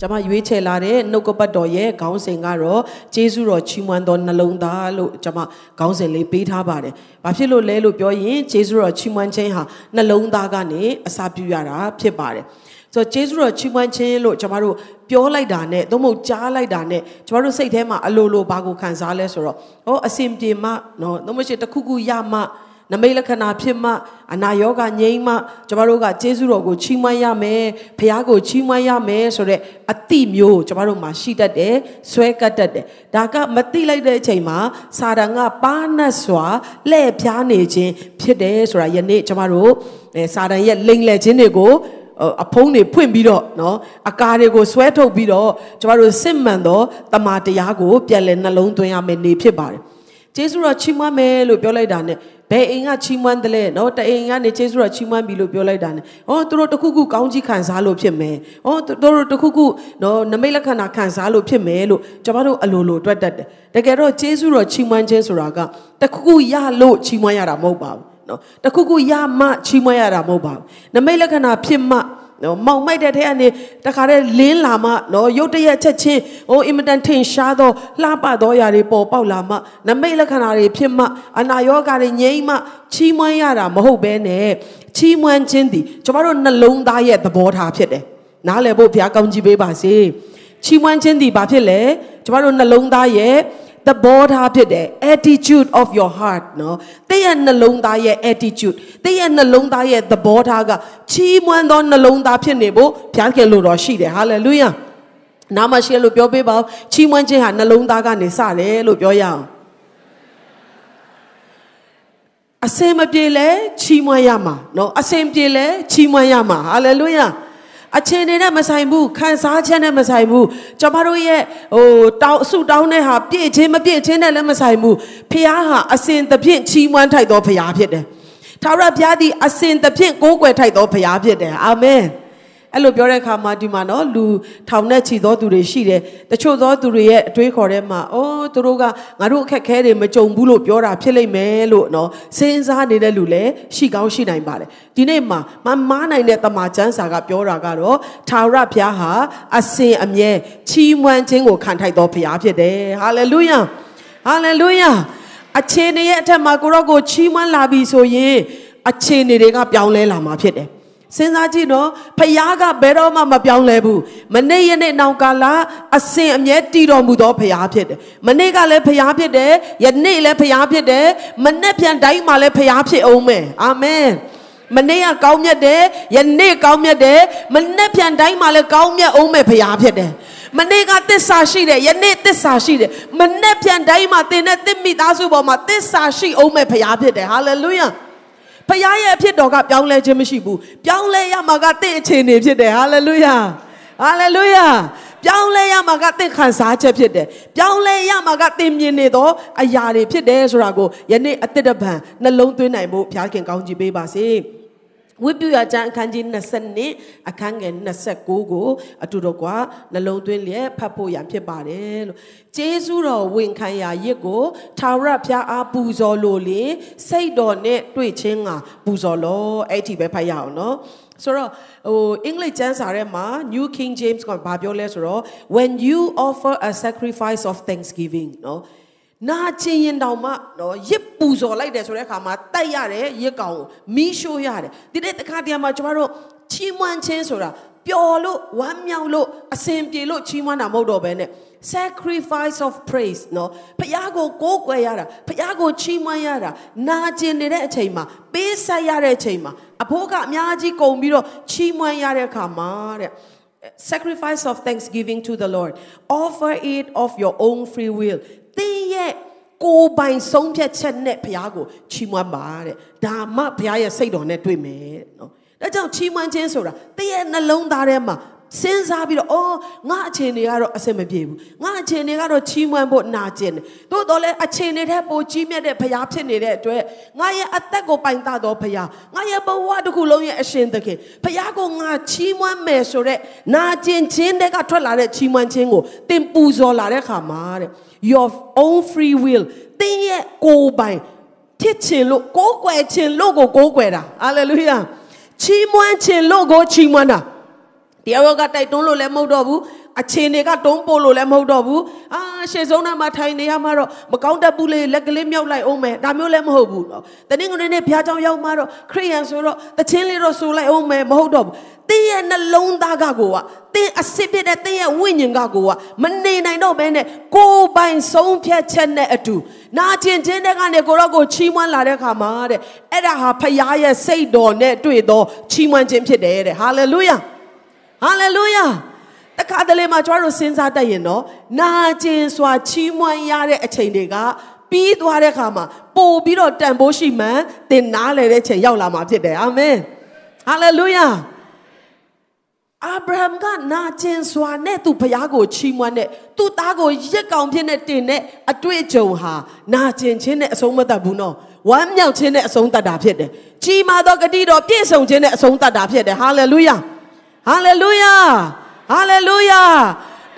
ကျွန်မရွေးချယ်လာတဲ့နှုတ်ကပတ်တော်ရဲ့ခေါင်းစဉ်ကတော့ဂျေဇုတော်ချီးမွမ်းသောနှလုံးသားလို့ကျွန်မခေါင်းစဉ်လေးပေးထားပါတယ်။ဘာဖြစ်လို့လဲလို့ပြောရင်ဂျေဇုတော်ချီးမွမ်းခြင်းဟာနှလုံးသားကနေအစာပြုရတာဖြစ်ပါတယ်။ဆိုတော့ဂျေဇုတော်ချီးမွမ်းခြင်းလို့ကျွန်မတို့ပြောလိုက်တာနဲ့သို့မဟုတ်ကြားလိုက်တာနဲ့ကျွန်တော်တို့စိတ်ထဲမှာအလိုလိုဘာကိုခံစားလဲဆိုတော့ဟောအစင်ပြေမှနော်သို့မရှိတခုခုရမှ နမိတ်လက္ခဏာဖြစ်မှအနာယောဂငြိမ်းမှကျမတို့ကကျေးဇူးတော်ကိုချီးမွမ်းရမယ်ဖခင်ကိုချီးမွမ်းရမယ်ဆိုတဲ့အတိမျိုးကျမတို့မှာရှိတတ်တယ်ဆွဲကတ်တတ်တယ်ဒါကမတိလိုက်တဲ့အချိန်မှာစာတန်ကပါနတ်စွာလှည့်ဖြားနေခြင်းဖြစ်တယ်ဆိုတာယနေ့ကျမတို့စာတန်ရဲ့လိမ်လည်ခြင်းတွေကိုအဖုံးတွေဖွင့်ပြီးတော့เนาะအကာတွေကိုဆွဲထုတ်ပြီးတော့ကျမတို့စစ်မှန်သောတမာတရားကိုပြန်လည်နှလုံးသွင်းရမယ်နေဖြစ်ပါတယ် ကျေးဇူးတော်ချီးမွမ်းမယ်လို့ပြောလိုက်တာ ਨੇ ဘယ်အိမ်ကချီးမွမ်းတယ်လဲနော်တအိမ်ကနေကျေးဇူးတော်ချီးမွမ်းပြီလို့ပြောလိုက်တာ ਨੇ ဟောသူတို့တခုခုကောင်းကြီးခံစားလို့ဖြစ်မယ်ဟောသူတို့တခုခုနော်နမိတ်လက္ခဏာခံစားလို့ဖြစ်မယ်လို့ကျွန်တော်တို့အလိုလိုတွက်တတ်တယ်တကယ်တော့ကျေးဇူးတော်ချီးမွမ်းခြင်းဆိုတာကတခုခုရလို့ချီးမွမ်းရတာမဟုတ်ပါဘူးနော်တခုခုရမှချီးမွမ်းရတာမဟုတ်ပါဘူးနမိတ်လက္ခဏာဖြစ်မှ နော်မောင်မိုက်တဲ့ထဲကနေတခါတည်းလင်းလာမှနော်ရုတ်တရက်ချက်ချင်းဟိုအင်မတန်ထင်ရှားသောလှပသောຢာတွေပေါ်ပေါက်လာမှနမိတ်လက္ခဏာတွေဖြစ်မှအနာရောဂါတွေငြိမ်းမှချီးမွမ်းရတာမဟုတ်ဘဲနဲ့ချီးမွမ်းခြင်းသည်ကျမတို့နှလုံးသားရဲ့သဘောထားဖြစ်တယ်နားလည်ဖို့ဘုရားကောင်းကြီးပေးပါစေချီးမွမ်းခြင်းသည်ဘာဖြစ်လဲကျမတို့နှလုံးသားရဲ့ သဘောထားဖြစ်တယ် attitude of your heart နော်တဲ့ရဲ့နှလုံးသားရဲ့ attitude တဲ့ရဲ့နှလုံးသားရဲ့သဘောထားကချီးမွမ်းသောနှလုံးသားဖြစ်နေဖို့ဘုရားခင်လိုတော်ရှိတယ် hallelujah နာမရှိလို့ပြောပေးပါဦးချီးမွမ်းခြင်းဟာနှလုံးသားကနေစတယ်လို့ပြောရအောင်အစင်မပြေလဲချီးမွမ်းရမှာနော်အစင်ပြေလဲချီးမွမ်းရမှာ hallelujah အခြေအနေနဲ့မဆိုင်ဘူးခံစားချက်နဲ့မဆိုင်ဘူးကျွန်မတို့ရဲ့ဟိုတောင်းအဆုတောင်းတဲ့ဟာပြည့်ချင်းမပြည့်ချင်းနဲ့လည်းမဆိုင်ဘူးဖခင်ဟာအစဉ်သဖြင့်ချီးမွမ်းထိုက်သောဖခင်ဖြစ်တယ်ထာဝရဘုရားသည်အစဉ်သဖြင့်ကိုးကွယ်ထိုက်သောဖခင်ဖြစ်တယ်အာမင် အဲ့လိုပြောတဲ့အခါမှာဒီမှာနော်လူထောင်နဲ့ချီသောသူတွေရှိတယ်တချို့သောသူတွေရဲ့အတွေးခေါ်ထဲမှာအိုးသူတို့ကငါတို့အခက်ခဲတွေမကြုံဘူးလို့ပြောတာဖြစ်လိမ့်မယ်လို့နော်စဉ်းစားနေတဲ့လူလည်းရှိကောင်းရှိနိုင်ပါတယ်ဒီနေ့မှာမမားနိုင်တဲ့တမန်ကျမ်းစာကပြောတာကတော့ထာဝရဘုရားဟာအစဉ်အမြဲချီးမွမ်းခြင်းကိုခံထိုက်သောဘုရားဖြစ်တယ်ဟာလေလုယာဟာလေလုယာအခြေအနေရဲ့အထက်မှာကိုရော့ကိုချီးမွမ်းလာပြီဆိုရင်အခြေအနေတွေကပြောင်းလဲလာမှာဖြစ်တယ် စဉ်းစားကြည့်နော်ဖယားကဘယ်တော့မှမပြောင်းလဲဘူးမနေ့ရက်နေ့နောက်ကာလအစဉ်အမြဲတည်တော်မူသောဖယားဖြစ်တယ်မနေ့ကလည်းဖယားဖြစ်တယ်ယနေ့လည်းဖယားဖြစ်တယ်မနေ့ပြန်တိုင်းမှာလည်းဖယားဖြစ်အောင်မယ်အာမင်မနေ့ကကောင်းမြတ်တယ်ယနေ့ကောင်းမြတ်တယ်မနေ့ပြန်တိုင်းမှာလည်းကောင်းမြတ်အောင်မယ်ဖယားဖြစ်တယ်မနေ့ကသစ္စာရှိတယ်ယနေ့သစ္စာရှိတယ်မနေ့ပြန်တိုင်းမှာသင်တဲ့သစ်မိသားစုပေါ်မှာသစ္စာရှိအောင်မယ်ဖယားဖြစ်တယ်ဟာလေလုယာ ဖခင်ရဲ့အဖြစ်တော်ကပြောင်းလဲခြင်းမရှိဘူးပြောင်းလဲရမှာကတင့်အခြေအနေဖြစ်တယ်ဟာလေလုယာဟာလေလုယာပြောင်းလဲရမှာကတင့်ခံစားချက်ဖြစ်တယ်ပြောင်းလဲရမှာကတင်မြင်နေသောအရာတွေဖြစ်တယ်ဆိုတာကိုယနေ့အသက်တပံနှလုံးသွင်းနိုင်ဖို့ဘုရားခင်ကောင်းချီးပေးပါစေ ဝိပုယကျမ်းအခန်းကြီး20အခန်းငယ်29ကိုအတူတော်ကနှလုံးသွင်းလျက်ဖတ်ဖို့ရန်ဖြစ်ပါတယ်လို့ကျေးဇူးတော်ဝင်ခံရာရစ်ကိုထာဝရဘုရားအားပူဇော်လို့လေစိတ်တော်နဲ့တွေ့ချင်းကပူဇော်လို့အဲ့ဒီပဲဖတ်ရအောင်နော်ဆိုတော့ဟိုအင်္ဂလိပ်ကျမ်းစာထဲမှာ New King James ကဘာပြောလဲဆိုတော့ when you offer a sacrifice of thanksgiving နော် နာကျင်ရင်တောင်မှနော်ရစ်ပူဇော်လိုက်တယ်ဆိုတဲ့အခါမှာတိုက်ရတယ်ရစ်ကောင်ကိုမီးရှို့ရတယ်ဒီတဲ့တခါတည်းမှာကျမတို့ချီးမွမ်းခြင်းဆိုတာပျော်လို့ဝမ်းမြောက်လို့အစဉ်ပြေလို့ချီးမွမ်းတာမဟုတ်တော့ဘဲနဲ့ sacrifice of praise နော်ဖခင်ကိုကိုးကွယ်ရတာဖခင်ကိုချီးမွမ်းရတာနာကျင်နေတဲ့အချိန်မှာပေးဆက်ရတဲ့အချိန်မှာအဖိုးကအများကြီးကုန်ပြီးတော့ချီးမွမ်းရတဲ့အခါမှာတဲ့ sacrifice of thanksgiving to the Lord offer it of your own free will သင်ရဲ့ကိုယ်ပိုင်ဆုံးဖြတ်ချက်နဲ့ဘုရားကိုချီးမွမ်းပါတဲ့ဒါမှဘုရားရဲ့စိတ်တော်နဲ့တွေ့မယ်နော်ဒါကြောင့်ချီးမွမ်းခြင်းဆိုတာသင်ရဲ့နှလုံးသားထဲမှာ စဉ်းစားပြီးတော့အော်ငါအခြေအနေကတော့အဆင်မပြေဘူးငါအခြေအနေကတော့ချီးမွမ်းဖို့နာကျင်တယ်သို့တော်လည်းအခြေအနေတဲ့ပိုကြီးမြတ်တဲ့ဘုရားဖြစ်နေတဲ့အတွက်ငါရဲ့အသက်ကိုပိုင်တတော်ဘုရားငါရဲ့ဘဝတစ်ခုလုံးရဲ့အရှင်သခင်ဘုရားကိုငါချီးမွမ်းမယ်ဆိုတော့နာကျင်ခြင်းတွေကထွက်လာတဲ့ချီးမွမ်းခြင်းကိုသင်ပူဇော်လာတဲ့ခါမှာတဲ့ your own free will သင်ရဲ့ကိုယ်ပိုင်ဖြစ်ချင်လို့ကိုးကွယ်ချင်လို့ကိုကိုးကွယ်တာ hallelujah ချီးမွမ်းချင်လို့ကိုချီးမွမ်းတာ တရားတော်ကတိုက်တွန်းလို့လည်းမဟုတ်တော့ဘူးအချင်းတွေကတုံးပို့လို့လည်းမဟုတ်တော့ဘူးအာရှေ့ဆုံးနာမှာထိုင်နေရမှာတော့မကောင်းတတ်ဘူးလေလက်ကလေးမြောက်လိုက်အောင်မယ်ဒါမျိုးလည်းမဟုတ်ဘူးနော်တနင်္ဂနွေနေ့ဘုရားကျောင်းရောက်မှာတော့ခရိယန်ဆိုတော့တချင်းလေးတော့ဆိုလိုက်အောင်မယ်မဟုတ်တော့ဘူးတင်းရဲ့နှလုံးသားကကိုကတင်းအစစ်ပြတဲ့တင်းရဲ့ဝိညာဉ်ကကိုကမနေနိုင်တော့ဘဲနဲ့ကိုယ်ပိုင်ဆုံးဖြတ်ချက်နဲ့အတူနာကျင်ခြင်းတဲ့ကနေကိုတော့ကိုချီးမွမ်းလာတဲ့ခါမှာတဲ့အဲ့ဒါဟာဖခင်ရဲ့စိတ်တော်နဲ့တွေ့သောချီးမွမ်းခြင်းဖြစ်တယ်တဲ့ဟာလေလုယာ ဟာလေလုယာတခါတလေမှာကျွန်တော်တို့စဉ်းစားတတ်ရင်တော့နာကျင်စွာချီးမွမ်းရတဲ့အချိန်တွေကပြီးသွားတဲ့ခါမှာပို့ပြီးတော့တန်ဖိုးရှိမှန်သင်နားလည်တဲ့ချိန်ရောက်လာမှာဖြစ်တယ်အာမင်ဟာလေလုယာအာဗြဟံကနာကျင်စွာနဲ့သူဘုရားကိုချီးမွမ်းတဲ့သူ့သားကိုရက်ကောင်ဖြစ်နဲ့တင်တဲ့အတွေ့အကြုံဟာနာကျင်ခြင်းနဲ့အဆုံးမသတ်ဘူးနော်ဝမ်းမြောက်ခြင်းနဲ့အဆုံးသတ်တာဖြစ်တယ်ကြီးမားသောဂတိတော်ပြည့်စုံခြင်းနဲ့အဆုံးသတ်တာဖြစ်တယ်ဟာလေလုယာ ဟာလေလုယာဟာလေလုယာ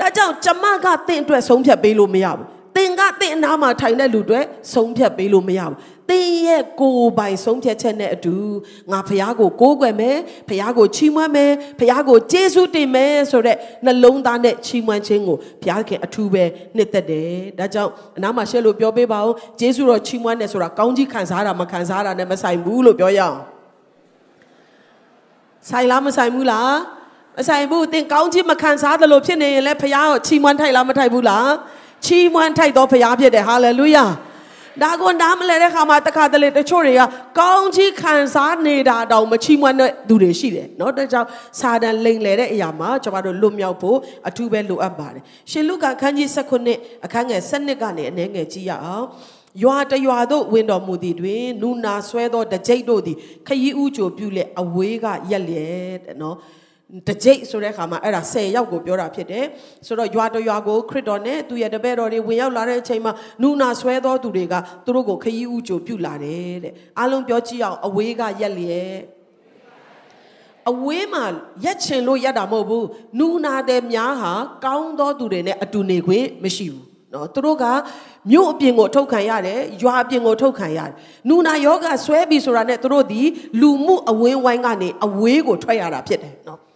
ဒါကြောင့်ကျမကတင့်အတွက်ဆုံးဖြတ်ပေးလို့မရဘူးသင်ကတင့်အနားမှာထိုင်တဲ့လူတွေဆုံးဖြတ်ပေးလို့မရဘူးသင်ရဲ့ကိုယ်ပိုင်ဆုံးဖြတ်ချက်နဲ့အတူငါဖះကိုကိုးကွယ်မယ်ဖះကိုချီးမွမ်းမယ်ဖះကိုကျေးဇူးတင်မယ်ဆိုတဲ့နှလုံးသားနဲ့ချီးမွမ်းခြင်းကိုဘုရားခင်အထူးပဲနှစ်သက်တယ်ဒါကြောင့်အနားမှာရှက်လို့ပြောပေးပါဦးကျေးဇူးတော်ချီးမွမ်းတယ်ဆိုတာကောင်းကြီးခံစားတာမခံစားတာနဲ့မဆိုင်ဘူးလို့ပြောရအောင်ဆိုင်လားမဆိုင်ဘူးလား မဆိုင်ဘူးသင်ကောင်းကြီးမခံစားသလိုဖြစ်နေရင်လည်းဖះကိုချီးမွမ်းထိုက်လားမထိုက်ဘူးလားချီးမွမ်းထိုက်တော့ဖះဖြစ်တယ်ဟာလေလုယာဒါကိုနားမလဲတဲ့ခါမှာတခါတလေတချို့တွေကကောင်းကြီးခံစားနေတာတောင်မချီးမွမ်းတဲ့သူတွေရှိတယ်เนาะဒါကြောင့်စာတန်လိန်လေတဲ့အရာမှာကျွန်တော်တို့လွတ်မြောက်ဖို့အထူးပဲလိုအပ်ပါတယ်ရှင်လုကာခန်းကြီး19အခန်းငယ်7ကနေအနည်းငယ်ကြည့်ရအောင်ရွာတရွာတို့ဝင်တော်မူသည်တွင်နူနာဆွဲသောတကြိတ်တို့သည်ခရီးဥကြိုပြုလက်အဝေးကရက်လျက်တဲ့နော် တကြိတ်ဆိုတဲ့ခါမှာအဲ့ဒါ10ယောက်ကိုပြောတာဖြစ်တယ်ဆိုတော့ရွာတရွာကိုခရစ်တော်နဲ့သူရဲ့တပည့်တော်တွေဝင်ရောက်လာတဲ့အချိန်မှာနူနာဆွဲသောသူတွေကသူတို့ကိုခရီးဥကြိုပြုလာတယ်တဲ့အားလုံးပြောကြည့်အောင်အဝေးကရက်လျက်အဝေးမှာရက်ချင်လို့ရက်တာမဟုတ်ဘူးနူနာတဲ့များဟာကောင်းသောသူတွေနဲ့အတူနေခွင့်မရှိဘူးနော်သူတို့ကမြို့အပြင်ကိုထုတ်ခံရတယ်ရွာအပြင်ကိုထုတ်ခံရတယ်နူနာယောဂဆွဲပြီဆိုတာနဲ့သူတို့ဒီလူမှုအဝင်းဝိုင်းကနေအဝေးကိုထွက်ရတာဖြစ်တယ်နော်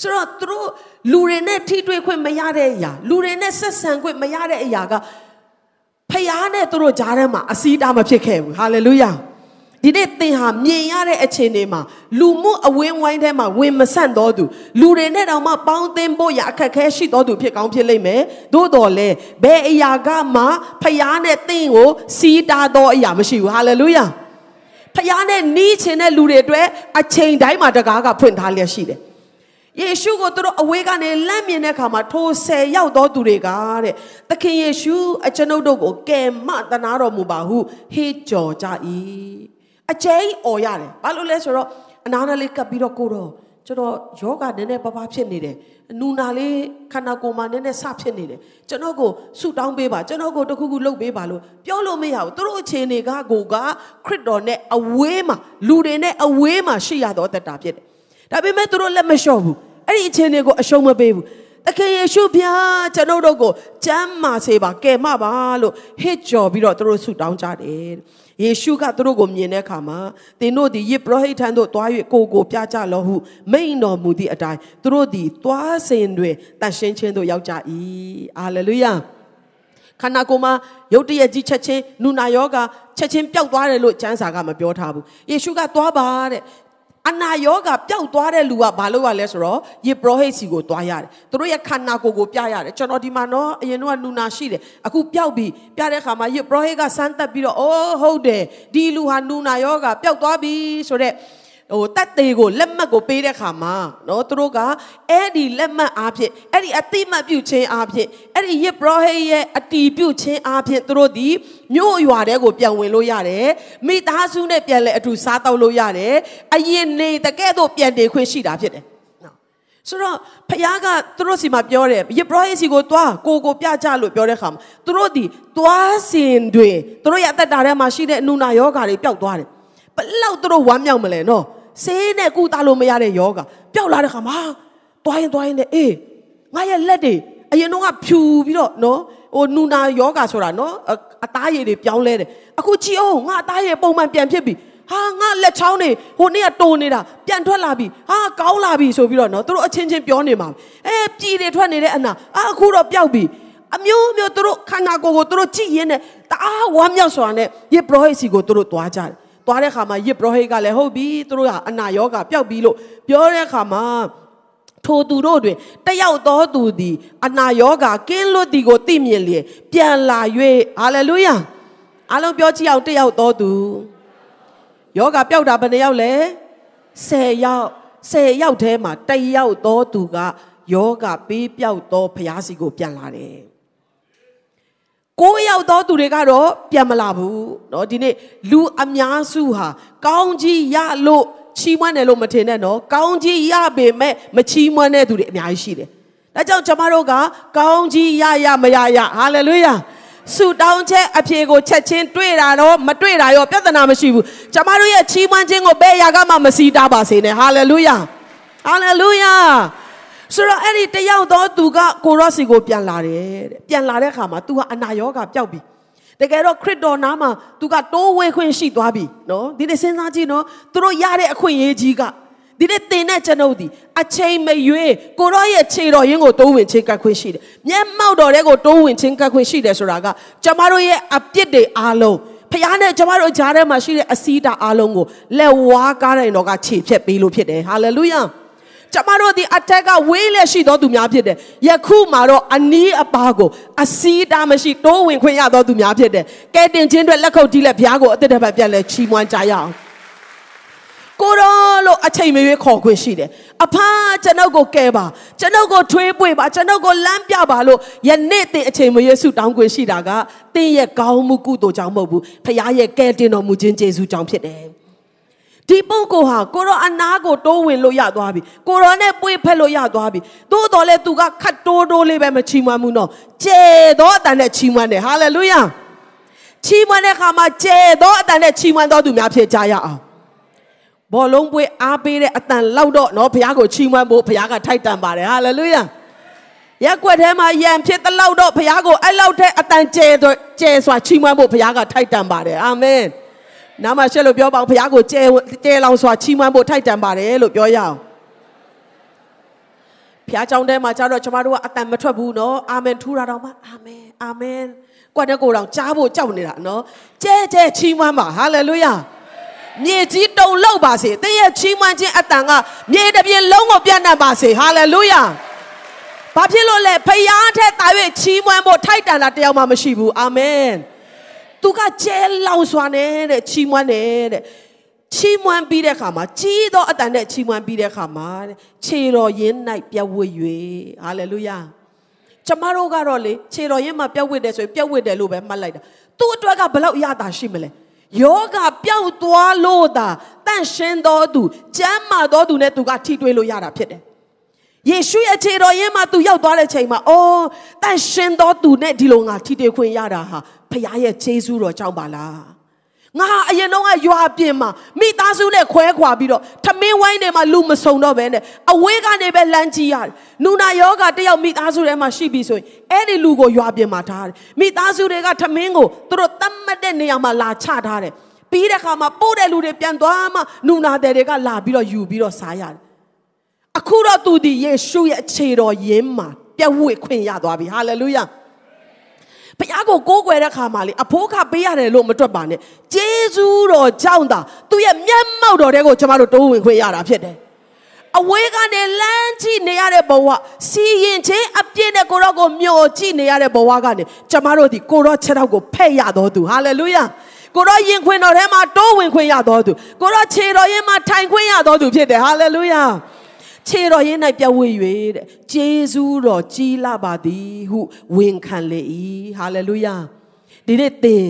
ဆိုတော့သူတို့လူတွေနဲ့ထိတွေ့ခွင့်မရတဲ့အရာလူတွေနဲ့ဆက်ဆံခွင့်မရတဲ့အရာကဖျားနဲ့သူတို့ကြားထဲမှာအစည်းအတားမဖြစ်ခဲ့ဘူးဟာလေလုယာဒီနေ့သင်ဟာမြင်ရတဲ့အခြေအနေမှာလူမှုအဝင်းဝိုင်းထဲမှာဝင်မဆန့်တော်သူလူတွေနဲ့တောင်မှပေါင်းသင်းဖို့ရအခက်ခဲရှိတော်သူဖြစ်ကောင်းဖြစ်လိမ့်မယ်သို့တော်လည်းဘယ်အရာကမှဖျားနဲ့သင်ကိုစီးတာသောအရာမရှိဘူးဟာလေလုယာဖျားနဲ့နီးချင်တဲ့လူတွေအတွက်အချိန်တိုင်းမှာတကားကဖွင့်ထားလျက်ရှိတယ် ယေရှုကိုသူတို့အဝေးကနေလမ်းမြင်တဲ့အခါမှာထိုဆယ်ရောက်သောသူတွေကတဲ့သခင်ယေရှုအကျွန်ုပ်တို့ကိုကယ်မတနာတော်မူပါဟုဟေ့ကြော်ကြ၏အကျိန်អော်ရတယ်ဘာလို့လဲဆိုတော့အနာနာလေးကပ်ပြီးတော့ကိုတော့ကျွန်တော်ယောဂနည်းနည်းပပဖြစ်နေတယ်နူနာလေးခန္ဓာကိုယ်မှာနည်းနည်းဆဖြစ်နေတယ်ကျွန်တော်ကိုဆူတောင်းပေးပါကျွန်တော်ကိုတခုခုလုပ်ပေးပါလို့ပြောလို့မရဘူးသူတို့အခြေအနေကကိုကခရစ်တော်နဲ့အဝေးမှာလူတွေနဲ့အဝေးမှာရှိရတော့တတ်တာဖြစ်တယ် ဒါပေမဲ့သူတို့လက်မလျှော့ဘူးအဲ့ဒီအခြေအနေကိုအရှုံးမပေးဘူးသခင်ယေရှုဖျားကျွန်ုပ်တို့ကိုကျမ်းမာစေပါကယ်မပါလို့ဟစ်ကြော်ပြီးတော့သူတို့ဆုတောင်းကြတယ်ယေရှုကသူတို့ကိုမြင်တဲ့အခါမှာသင်တို့သည်ယေပရဟိတ်ထံသို့တွား၍ကိုကိုပြကြလောဟုမိန်တော်မူသည့်အတိုင်းသူတို့သည်တွားစဉ်တွင်တန်ရှင်းခြင်းသို့ရောက်ကြ၏အာလေလုယာခန္ဓာကိုယ်မှာရုတ်တရက်ကြီးချက်ချင်းနူနာယောဂချက်ချင်းပျောက်သွားတယ်လို့ကျမ်းစာကမပြောထားဘူးယေရှုကသွားပါတဲ့ အနာယောဂပျောက်သွားတဲ့လူကဘာလို့ရလဲဆိုတော့ယေပရောဟိတ်စီကိုသွားရတယ်သူတို့ရဲ့ခန္ဓာကိုယ်ကိုပြရတယ်ကျွန်တော်ဒီမှာနော်အရင်တော့နူနာရှိတယ်အခုပျောက်ပြီပြတဲ့အခါမှာယေပရောဟိတ်ကစမ်းသက်ပြီးတော့အိုးဟုတ်တယ်ဒီလူဟာနူနာယောဂပျောက်သွားပြီဆိုတော့ ဟိုတက်သေးကိုလက်မှတ်ကိုပေးတဲ့ခါမှာနော်သူတို့ကအဲ့ဒီလက်မှတ်အားဖြင့်အဲ့ဒီအတိမတ်ပြုခြင်းအားဖြင့်အဲ့ဒီယေဘရဟိရဲ့အတီပြုခြင်းအားဖြင့်သူတို့ဒီမြို့ရွာတဲကိုပြန်ဝင်လို့ရတယ်မိသားစုနဲ့ပြန်လဲအတူစားတောက်လို့ရတယ်အရင်နေတကဲ့သို့ပြန်တည်ခွင့်ရှိတာဖြစ်တယ်ဆိုတော့ဖခင်ကသူတို့စီမှာပြောတယ်ယေဘရဟိစီကိုတွားကိုကိုပြကြလို့ပြောတဲ့ခါမှာသူတို့ဒီတွားစင်တွေသူတို့ရဲ့အသက်တာထဲမှာရှိတဲ့အနုနာယောဂါတွေပျောက်သွားတယ်ဘလောက်သူတို့ဝမ်းမြောက်မလဲနော် ဆေးနဲ့ကုသလို့မရတဲ့ယောဂပျောက်လာတဲ့ခါမှာတွိုင်းတွိုင်းနဲ့အေးငါရဲ့လက်တွေအရင်တော့ကဖြူပြီးတော့နော်ဟိုနူနာယောဂဆိုတာနော်အသားရည်တွေပြောင်းလဲတယ်အခုကြည့်အောင်ငါအသားရည်ပုံမှန်ပြန်ဖြစ်ပြီဟာငါလက်ချောင်းတွေဟိုနေ့ကတုံနေတာပြန်ထွက်လာပြီဟာကောင်းလာပြီဆိုပြီးတော့နော်သူတို့အချင်းချင်းပြောနေမှာအဲပြည်တွေထွက်နေတဲ့အနာအာအခုတော့ပျောက်ပြီအမျိုးမျိုးသူတို့ခန္ဓာကိုယ်ကိုသူတို့ကြည့်ရင်းနဲ့တအားဝမ်းမြောက်စွာနဲ့ယေဘရဟိတ်စီကိုသူတို့သွားကြတယ် သွားတဲ့အခါမှာယေဘရဟိတ်ကလည်းဟုတ်ပြီသူတို့ကအနာရောဂါပျောက်ပြီလို့ပြောတဲ့အခါမှာထိုသူတို့တွင်တယောက်သောသူသည်အနာရောဂါကင်းလွတ်သည်ကိုသိမြင်လျင်ပြန်လာ၍ဟာလေလုယာအားလုံးပြောကြည့်အောင်တယောက်သောသူယောဂပျောက်တာဘယ်နှယောက်လဲ10ယောက်10ယောက်ထဲမှာတယောက်သောသူကယောဂပေးပျောက်သောဖျားစီကိုပြန်လာတယ် ကိုးယောက်သောသူတွေကတော့ပြန်မလာဘူးเนาะဒီနေ့လူအများစုဟာကောင်းကြီးရလို့ချီးမွမ်းတယ်လို့မထင်နဲ့နော်ကောင်းကြီးရပေမဲ့မချီးမွမ်းတဲ့သူတွေအများကြီးရှိတယ်ဒါကြောင့်ကျွန်မတို့ကကောင်းကြီးရရမရရဟာလေလုယာဆူတောင်းချက်အဖြေကိုချက်ချင်းတွေ့တာတော့မတွေ့တာရောပြဿနာမရှိဘူးကျွန်မတို့ရဲ့ချီးမွမ်းခြင်းကိုဘယ်ရာကမှမစီးတာပါစေနဲ့ဟာလေလုယာဟာလေလုယာ ဆိုတော့အဲ့ဒီတယောက်တော့သူကကိုရော့စီကိုပြန်လာတယ်တဲ့ပြန်လာတဲ့အခါမှာ तू ကအနာရောဂါပျောက်ပြီတကယ်တော့ခရစ်တော်နားမှာသူကတိုးဝဲခွင့်ရှိသွားပြီနော်ဒီနေ့စဉ်းစားကြည့်နော်သူတို့ရတဲ့အခွင့်အရေးကြီးကဒီနေ့တင်တဲ့ကျွန်ုပ်ဒီအချိန်မရွေးကိုရောရဲ့ခြေတော်ရင်းကိုတိုးဝင်ချင်းကတ်ခွင့်ရှိတယ်မျက်မှောက်တော်တဲ့ကိုတိုးဝင်ချင်းကတ်ခွင့်ရှိတယ်ဆိုတာကကျမတို့ရဲ့အပြစ်တွေအားလုံးဖခင်နဲ့ကျမတို့ကြားထဲမှာရှိတဲ့အစည်းတာအားလုံးကိုလက်ဝါးကားတဲ့တော်ကခြေဖြတ်ပေးလို့ဖြစ်တယ်ဟာလေလုယာ ကျမတို့ဒီအထက်ကဝေးလက်ရှိသောသူများဖြစ်တယ်။ယခုမှာတော့အနီးအပါကိုအစီးတာမရှိတိုးဝင်ခွင့်ရသောသူများဖြစ်တယ်။ကဲတင်ချင်းအတွက်လက်ခုပ်တီးလက်ဘုရားကိုအသက်တစ်ပတ်ပြတ်လဲချီးမွမ်းကြရအောင်။ကိုရောလို့အချိန်မရွေးခေါ်ခွင့်ရှိတယ်။အဖာကျွန်ုပ်ကိုကဲပါကျွန်ုပ်ကိုထွေးပွေပါကျွန်ုပ်ကိုလမ်းပြပါလို့ယနေ့တင်အချိန်မရွေးဆုတောင်းခွင့်ရှိတာကတင်းရဲ့ကောင်းမှုကုသိုလ်ကြောင့်မဟုတ်ဘူး။ဖခင်ရဲ့ကဲတင်တော်မူခြင်းကျေးဇူးကြောင့်ဖြစ်တယ်။ ဒီပုဂ္ဂိုလ်ဟာကိုရောအနာကိုတိုးဝင်လို့ရသွားပြီကိုရောနဲ့ပွေဖက်လို့ရသွားပြီသို့တော်လဲသူကခတ်တိုးတိုးလေးပဲမချီးမွမ်းဘူးနော်ကျဲသောအတန်နဲ့ချီးမွမ်းတယ်ဟာလေလုယာချီးမွမ်းတဲ့အခါမှာကျဲသောအတန်နဲ့ချီးမွမ်းတော်သူများဖြစ်ကြရအောင်ဘောလုံးပွေအားပေးတဲ့အတန်လောက်တော့နော်ဘုရားကိုချီးမွမ်းဖို့ဘုရားကထိုက်တန်ပါတယ်ဟာလေလုယာရက်ွက်ထဲမှာယံဖြစ်တဲ့လောက်တော့ဘုရားကိုအဲ့လောက်တဲ့အတန်ကျဲကျဲစွာချီးမွမ်းဖို့ဘုရားကထိုက်တန်ပါတယ်အာမင် နားမှာရှက်လို့ပြောပါအောင်ဘုရားကိုကျဲကျဲလောင်စွာချီးမွမ်းဖို့ထိုက်တန်ပါတယ်လို့ပြောရအောင်ဘုရားကြောင့်တဲမှာကျတော့ကျမတို့ကအတန်မထွက်ဘူးနော်အာမင်ထူတာတော့မှအာမင်အာမင်ကွက်တဲ့ကိုယ်တော်ကြားဖို့ကြောက်နေတာနော်ကျဲကျဲချီးမွမ်းပါဟာလေလုယာမြေကြီးတုံလောက်ပါစေသင်ရဲ့ချီးမွမ်းခြင်းအတန်ကမြေတစ်ပြင်လုံးကိုပြန့်နှံ့ပါစေဟာလေလုယာဘာဖြစ်လို့လဲဖယားထက်တာ၍ချီးမွမ်းဖို့ထိုက်တန်တာတယောက်မှမရှိဘူးအာမင် သူကကျဲလောင်စွာနဲ့တဲ့ချီးမွမ်းတယ်တဲ့ချီးမွမ်းပြီးတဲ့အခါမှာကြီးသောအတန်နဲ့ချီးမွမ်းပြီးတဲ့အခါမှာခြေတော်ရင်း၌ပြတ်ဝတ်၍ဟာလေလုယာကျမတို့ကတော့လေခြေတော်ရင်းမှာပြတ်ဝတ်တယ်ဆိုရင်ပြတ်ဝတ်တယ်လို့ပဲမှတ်လိုက်တာသူ့အတွက်ကဘလောက်အရသာရှိမလဲယောဂပျောက်သွားလို့သာတန့်ရှင်းတော်သူကျမ်းမာတော်သူနဲ့သူကထိတွေ့လို့ရတာဖြစ်တယ်ယေရှုရဲ့ခြေတော်ရင်းမှာသူရောက်သွားတဲ့ချိန်မှာအော်တန့်ရှင်းတော်သူနဲ့ဒီလိုငါထိတွေ့ခွင့်ရတာဟာ ဖခင်ရဲ့ကျေးဇူးတော်ကြောင့်ပါလားငါဟာအရင်တော့ကရွာပြင်မှာမိသားစုနဲ့ခွဲခွာပြီးတော့ထမင်းဝိုင်းတွေမှာလူမစုံတော့ဘဲနဲ့အဝေးကနေပဲလမ်းကြည့်ရတယ်။နူနာယောဂတယောက်မိသားစုထဲမှာရှိပြီဆိုရင်အဲ့ဒီလူကိုရွာပြင်မှာထားတယ်။မိသားစုတွေကထမင်းကိုသူတို့တတ်မှတ်တဲ့နေရာမှာလာချထားတယ်။ပြီးတဲ့အခါမှာပို့တဲ့လူတွေပြန်သွားမှနူနာတဲ့တွေကလာပြီးတော့ယူပြီးတော့စားရတယ်။အခုတော့သူဒီယေရှုရဲ့အခြေတော်ယင်းမှာပြည့်ဝခွင့်ရသွားပြီ။ဟာလေလုယာ။ ဘုရားကိုကိုးကွယ်တဲ့ခါမှာလေအဖိုးခပေးရတယ်လို့မတွက်ပါနဲ့ဂျေဇူးတော်ကြောင့်သာသူ့ရဲ့မျက်မှောက်တော်တဲ့ကိုကျွန်တော်တို့တိုးဝင်ခွင့်ရတာဖြစ်တယ်အဝေးကနေလမ်းကြည့်နေရတဲ့ဘဝစီရင်ချင်းအပြည့်နဲ့ကိုရောကိုမျောကြည့်နေရတဲ့ဘဝကနေကျမတို့ဒီကိုရောခြေထောက်ကိုဖဲ့ရတော်သူဟာလေလုယာကိုရောယင်ခွင်တော်ထဲမှာတိုးဝင်ခွင့်ရတော်သူကိုရောခြေတော်ရင်မှာထိုင်ခွင့်ရတော်သူဖြစ်တယ်ဟာလေလုယာ ခြေတော်ရင်း၌ပြဝေ၍တဲ့ဂျေဇူးတော်ကြီးလာပါသည်ဟုဝန်ခံလေ၏ဟာလေလုယာဒီနေ့သင်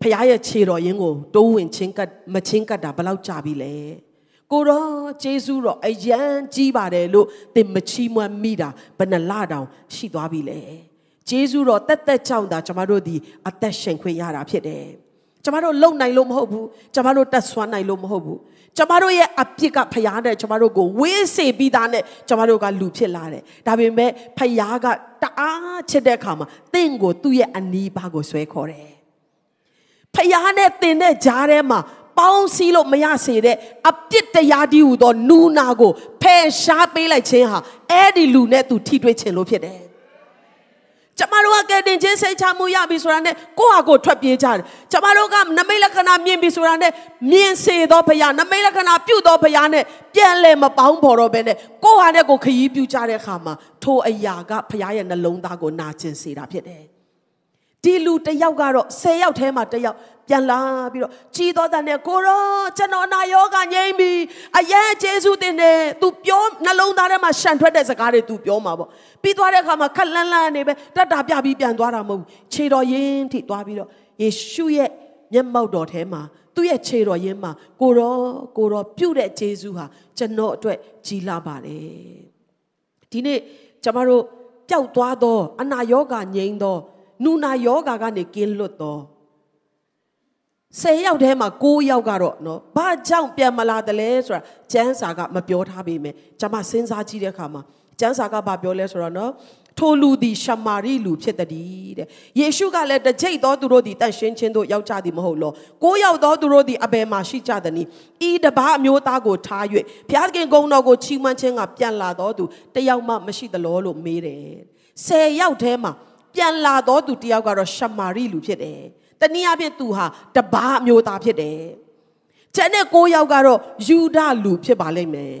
ဖခင်ရဲ့ခြေတော်ရင်းကိုတိုးဝင်ချင်းကတ်မချင်းကတ်တာဘယ်လောက်ကြာပြီလဲကိုတော့ဂျေဇူးတော်အယံကြီးပါတယ်လို့သင်မချီးမွမ်းမိတာဘယ်နှလတောင်ရှိသွားပြီလဲဂျေဇူးတော်တက်တက်ကြောင့်သာကျွန်တော်တို့ဒီအသက်ရှင်ခွင့်ရတာဖြစ်တယ်ကျွန်တော်တို့လုံနိုင်လို့မဟုတ်ဘူးကျွန်တော်တို့တက်ဆွမ်းနိုင်လို့မဟုတ်ဘူး ကျမတို့ရဲ့အပြစ်ကဖရားတဲ့ကျမတို့ကိုဝေးစေပြီးသားနဲ့ကျမတို့ကလူဖြစ်လာတယ်ဒါပေမဲ့ဖရားကတအားချစ်တဲ့အခါမှာတင့်ကိုသူ့ရဲ့အနီးပါးကိုဆွဲခေါ်တယ်ဖရားနဲ့တင်တဲ့ဂျားထဲမှာပေါင်းစည်းလို့မရစေတဲ့အပြစ်တရားဒီဟူသောနူနာကိုဖယ်ရှားပေးလိုက်ခြင်းဟာအဲ့ဒီလူနဲ့သူထိတွေ့ခြင်းလို့ဖြစ်တယ် ကျမတို့ကကဲတင်ချင်းစိတ်ချမှုရပြီဆိုတာနဲ့ကိုယ့်ဟာကိုယ်ထွက်ပြေးကြတယ်ကျမတို့ကနမိတ်လက္ခဏာမြင်ပြီဆိုတာနဲ့မြင်စေသောဘုရားနမိတ်လက္ခဏာပြုသောဘုရားနဲ့ပြန်လဲမပေါင်းဖော်တော့ဘဲနဲ့ကိုယ့်ဟာနဲ့ကိုယ်ခရီးပြုကြတဲ့အခါမှာထိုအရာကဘုရားရဲ့နှလုံးသားကိုနာကျင်စေတာဖြစ်တယ် ဒီလူတယောက်ကတော့10ယောက်ထဲမှာတယောက်ပြန်လာပြီးတော့ကြီးတော်တဲ့နဲ့ကိုရောကျွန်တော်နာယောဂငြိမ့်ပြီအရင်ဂျေစုတင်တယ် तू ပြောနှလုံးသားထဲမှာရှန်ထွက်တဲ့စကားတွေ तू ပြောမှာပေါ့ပြီးသွားတဲ့အခါမှာခက်လန်းလန်းနေပဲတတ်တာပြပြီးပြန်သွားတာမဟုတ်ဘူးခြေတော်ရင်းထိသွားပြီးတော့ယေရှုရဲ့မျက်မှောက်တော်ထဲမှာသူ့ရဲ့ခြေတော်ရင်းမှာကိုရောကိုရောပြုတ်တဲ့ဂျေစုဟာကျွန်တော်အတွက်ကြီးလာပါတယ်ဒီနေ့ကျမတို့ပျောက်သွားသောအနာယောဂငြိမ်းသော နူနာယောဂကနေကင်းလွတ်သော10ယောက်ထဲမှာ9ယောက်ကတော့နော်ဘာကြောင့်ပြန်မလာတယ်လဲဆိုတာကျမ်းစာကမပြောထားပေမဲ့ကျွန်မစဉ်းစားကြည့်တဲ့အခါမှာကျမ်းစာကဘာပြောလဲဆိုတော့နော်ထိုလူသည်ရှမာရိလူဖြစ်သည်တဲ့ယေရှုကလည်းတကြိတ်သောသူတို့သည်တန်ရှင်းခြင်းတို့ရောက်ကြသည်မဟုတ်လောကိုးယောက်သောသူတို့သည်အဘယ်မှာရှိကြသနည်းဤတပားအမျိုးသားကိုထား၍ဘုရားခင်ဂုဏ်တော်ကိုချီးမွမ်းခြင်းကပြန်လာသောသူတယောက်မှမရှိသလောလို့မေးတယ်ဆယ်ယောက်ထဲမှာ ပြန်လာသောသူတယောက်ကတော့ရှမာရိလူဖြစ်တယ်တနည်းအားဖြင့်သူဟာတပားအမျိုးသားဖြစ်တယ်ကျန်တဲ့၉ယောက်ကတော့ယူဒလူဖြစ်ပါလိမ့်မယ်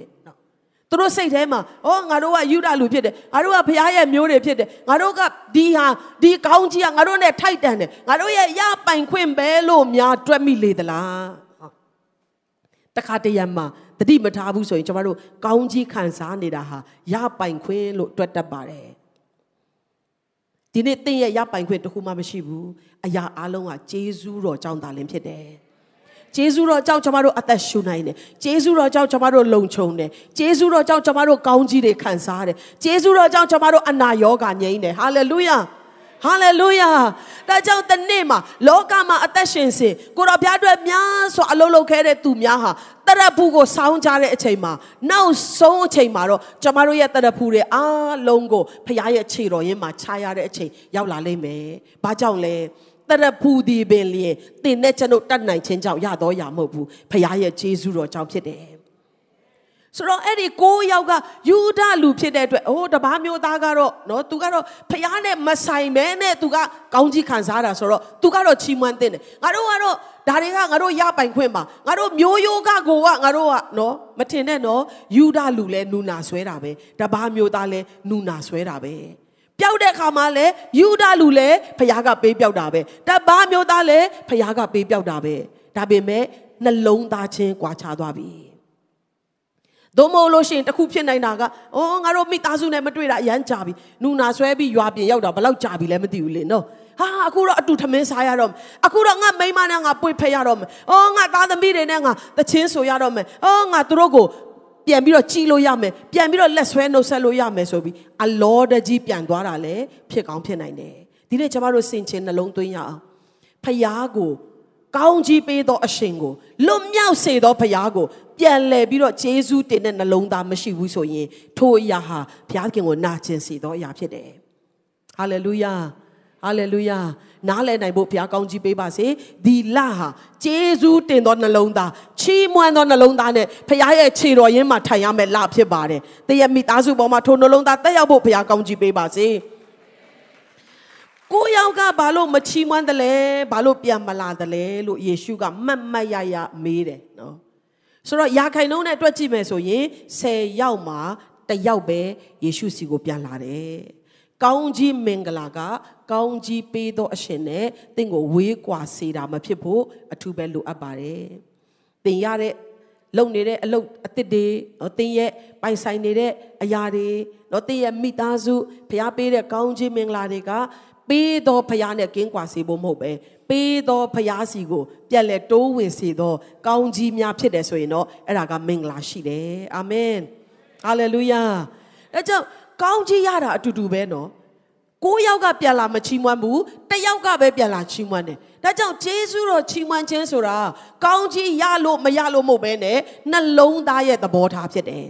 သူတို့စိတ်ထဲမှာဩငါတို့ကယူဒလူဖြစ်တယ်ငါတို့ကဘုရားရဲ့မျိုးတွေဖြစ်တယ်ငါတို့ကဒီဟာဒီကောင်းကြီးကငါတို့နဲ့ထိုက်တန်တယ်ငါတို့ရဲ့ရပိုင်ခွင့်ပဲလို့များတွက်မိလေသလားတခါတရံမှာတတိမထားဘူးဆိုရင်ကျွန်တော်တို့ကောင်းကြီးခံစားနေတာဟာရပိုင်ခွင့်လို့တွက်တတ်ပါတယ် ဒီနေ့တင့်ရဲ့ရပိုင်ခွင့်တခုမှမရှိဘူးအရာအလုံးကဂျေဇူးတော်ကြောင့်သာလင်ဖြစ်တယ်ဂျေဇုတော်ကြောင့်ကျွန်တော်တို့အသက်ရှူနိုင်တယ်ဂျေဇုတော်ကြောင့်ကျွန်တော်တို့လုံခြုံတယ်ဂျေဇုတော်ကြောင့်ကျွန်တော်တို့ကောင်းကြီးတွေခံစားတယ်ဂျေဇုတော်ကြောင့်ကျွန်တော်တို့အနာရောဂါငြိမ်းတယ်ဟာလေလုယာ ဟာလေလုယာဒါကြောင့်တနေ့မှာလောကမှာအသက်ရှင်စဉ်ကိုတော်ဘုရားအတွက်များစွာအလုံးလုံးခဲတဲ့သူများဟာတရဖူကိုစောင်းကြတဲ့အချိန်မှာနောက်ဆုံးအချိန်မှာတော့ကျွန်တော်တို့ရဲ့တရဖူတွေအားလုံးကိုဘုရားရဲ့ခြေတော်ရင်းမှာခြားရတဲ့အချိန်ရောက်လာလိမ့်မယ်။ဘာကြောင့်လဲတရဖူဒီပင်လျင်တင်နဲ့ကျွန်ုပ်တတ်နိုင်ခြင်းကြောင့်ရတော့ရမဟုတ်ဘူးဖခင်ရဲ့ဂျေဇုတော်ကြောင့်ဖြစ်တယ် ဆိုတော့အဲ့ဒီကိုးယောက်ကယူဒလူဖြစ်တဲ့အတွက်အိုးတပားမျိုးသားကတော့နော်သူကတော့ဖះနဲ့မဆိုင်ပဲနဲ့သူကကောင်းကြီးခံစားတာဆိုတော့သူကတော့ချီးမွမ်းတဲ့တယ်ငါတို့ကတော့ဒါတွေကငါတို့ရပိုင်ခွင့်ပါငါတို့မျိုးရိုးကကိုကငါတို့ကနော်မထင်နဲ့နော်ယူဒလူလဲနူနာဆွဲတာပဲတပားမျိုးသားလဲနူနာဆွဲတာပဲပျောက်တဲ့ခါမှာလည်းယူဒလူလည်းဖခင်ကပေးပျောက်တာပဲတဘာမျိုးသားလည်းဖခင်ကပေးပျောက်တာပဲဒါပေမဲ့နှလုံးသားချင်းကွာခြားသွားပြီ သို့မဟုတ်လို့ရှိရင်တခုဖြစ်နိုင်တာကအော်ငါတို့မိသားစုနဲ့မတွေ့တာအရန်ကြာပြီနူနာဆွဲပြီးရွာပြင်ရောက်တာဘယ်လောက်ကြာပြီလဲမသိဘူးလေနော်ဟာအခုတော့အတူထမင်းစားရတော့မယ်အခုတော့ငါမိမနဲ့ငါပွေဖက်ရတော့မယ်အော်ငါသားသမီးတွေနဲ့ငါတချင်းဆိုရတော့မယ်အော်ငါသူတို့ကိုပြန်ပြီးတော့ကြည်လို့ရမယ်ပြန်ပြီးတော့လက်ဆွဲနှုတ်ဆက်လို့ရမယ်ဆိုပြီးအလောတကြီးပြန်သွားတာလည်းဖြစ်ကောင်းဖြစ်နိုင်တယ်ဒီနေ့ကျမတို့စင်ချင်နှလုံးသွင်းရအောင်ဖယားကို ကောင်းကြီးပေးသောအရှင်ကိုလွတ်မြောက်စေသောဖယားကိုပြန်လဲပြီးတော့ဂျေဇုတင်တဲ့နှလုံးသားမရှိဘူးဆိုရင်ထိုအရာဟာဘုရားခင်ကိုနာကျင်စေသောအရာဖြစ်တယ်ဟာလေလုယာဟာလေလုယာနားလည်နိုင်ဖို့ဘုရားကောင်းကြီးပေးပါစေဒီလဟာဂျေဇုတင်သောနှလုံးသားချီးမွမ်းသောနှလုံးသားနဲ့ဘုရားရဲ့ခြေတော်ရင်းမှာထိုင်ရမယ်လဖြစ်ပါတယ်တည့်ရမိသားစုပေါ်မှာထိုနှလုံးသားတက်ရောက်ဖို့ဘုရားကောင်းကြီးပေးပါစေ ကိုယောက်ကဘာလို့မချီးမွမ်းတယ်လဲဘာလို့ပြန်မလာတယ်လဲလို့ယေရှုကမှတ်မှတ်ရရမေးတယ်နော်ဆိုတော့ယာခိုင်နှုံးနဲ့တွက်ကြည့်မယ်ဆိုရင်10ယောက်မှာတယောက်ပဲယေရှုစီကိုပြန်လာတယ်ကောင်းကြီးမင်္ဂလာက ကောင်းကြီးပေးသောအရှင်နဲ့တင့်ကိုဝေးကွာစေတာမဖြစ်ဖို့အထူးပဲလိုအပ်ပါတယ်။တင်ရတဲ့လုံနေတဲ့အလုပ်အသစ်တွေနော်တင်ရဲ့ပိုင်ဆိုင်နေတဲ့အရာတွေနော်တင်ရဲ့မိသားစုဖျားပေးတဲ့ကောင်းကြီးမင်္ဂလာတွေက ပေးသောဖျားနဲ့ကင်းကွာစေဖို့မဟုတ်ပဲပေးသောဖျားစီကိုပြက်လက်တိုးဝင်စေသော ကောင်းကြီးများဖြစ်တယ်ဆိုရင်တော့အဲ့ဒါကမင်္ဂလာရှိတယ်အာမင်ဟာလေလုယာအဲကြောင့်ကောင်းကြီးရတာအတူတူပဲနော်ကိုးယောက်ကပြန်လာမချီးမွမ်းဘူးတယောက်ကပဲပြန်လာချီးမွမ်းတယ်ဒါကြောင့်ဂျေဇုတော်ချီးမွမ်းခြင်းဆိုတာကောင်းကြီးရလို့မရလို့မဟုတ်ပဲနဲ့နှလုံးသားရဲ့သဘောထားဖြစ်တယ်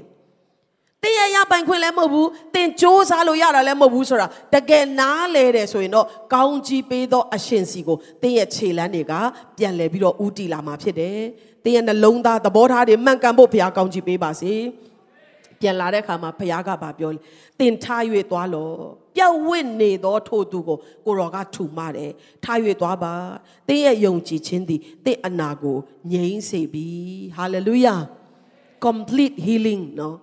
တင်းရရပိုင်ခွင့်လည်းမဟုတ်ဘူးတင်စ조사လို့ရတာလည်းမဟုတ်ဘူးဆိုတာတကယ်နားလဲတယ်ဆိုရင်တော့ကောင်းကြီးပေးသောအရှင်စီကိုတင်းရဲ့ခြေလမ်းတွေကပြန်လဲပြီးတော့ဥတီလာမှာဖြစ်တယ်တသင်ရဲ့နှလုံးသားသဘောထားတွေမှန်ကန်ဖို့ဘုရားကောင်းချီးပေးပါစေပြန်လာတဲ့အခါမှာဘုရားကပါပြောသင်ထား၍သွားလောပြတ်ဝင့်နေသောထိုသူကိုကိုရောကထူမတယ်ထား၍သွားပါသင်ရဲ့ယုံကြည်ခြင်းသည်သင်အနာကိုငြိမ်းစေပြီဟာလေလုယာ complete healing နော်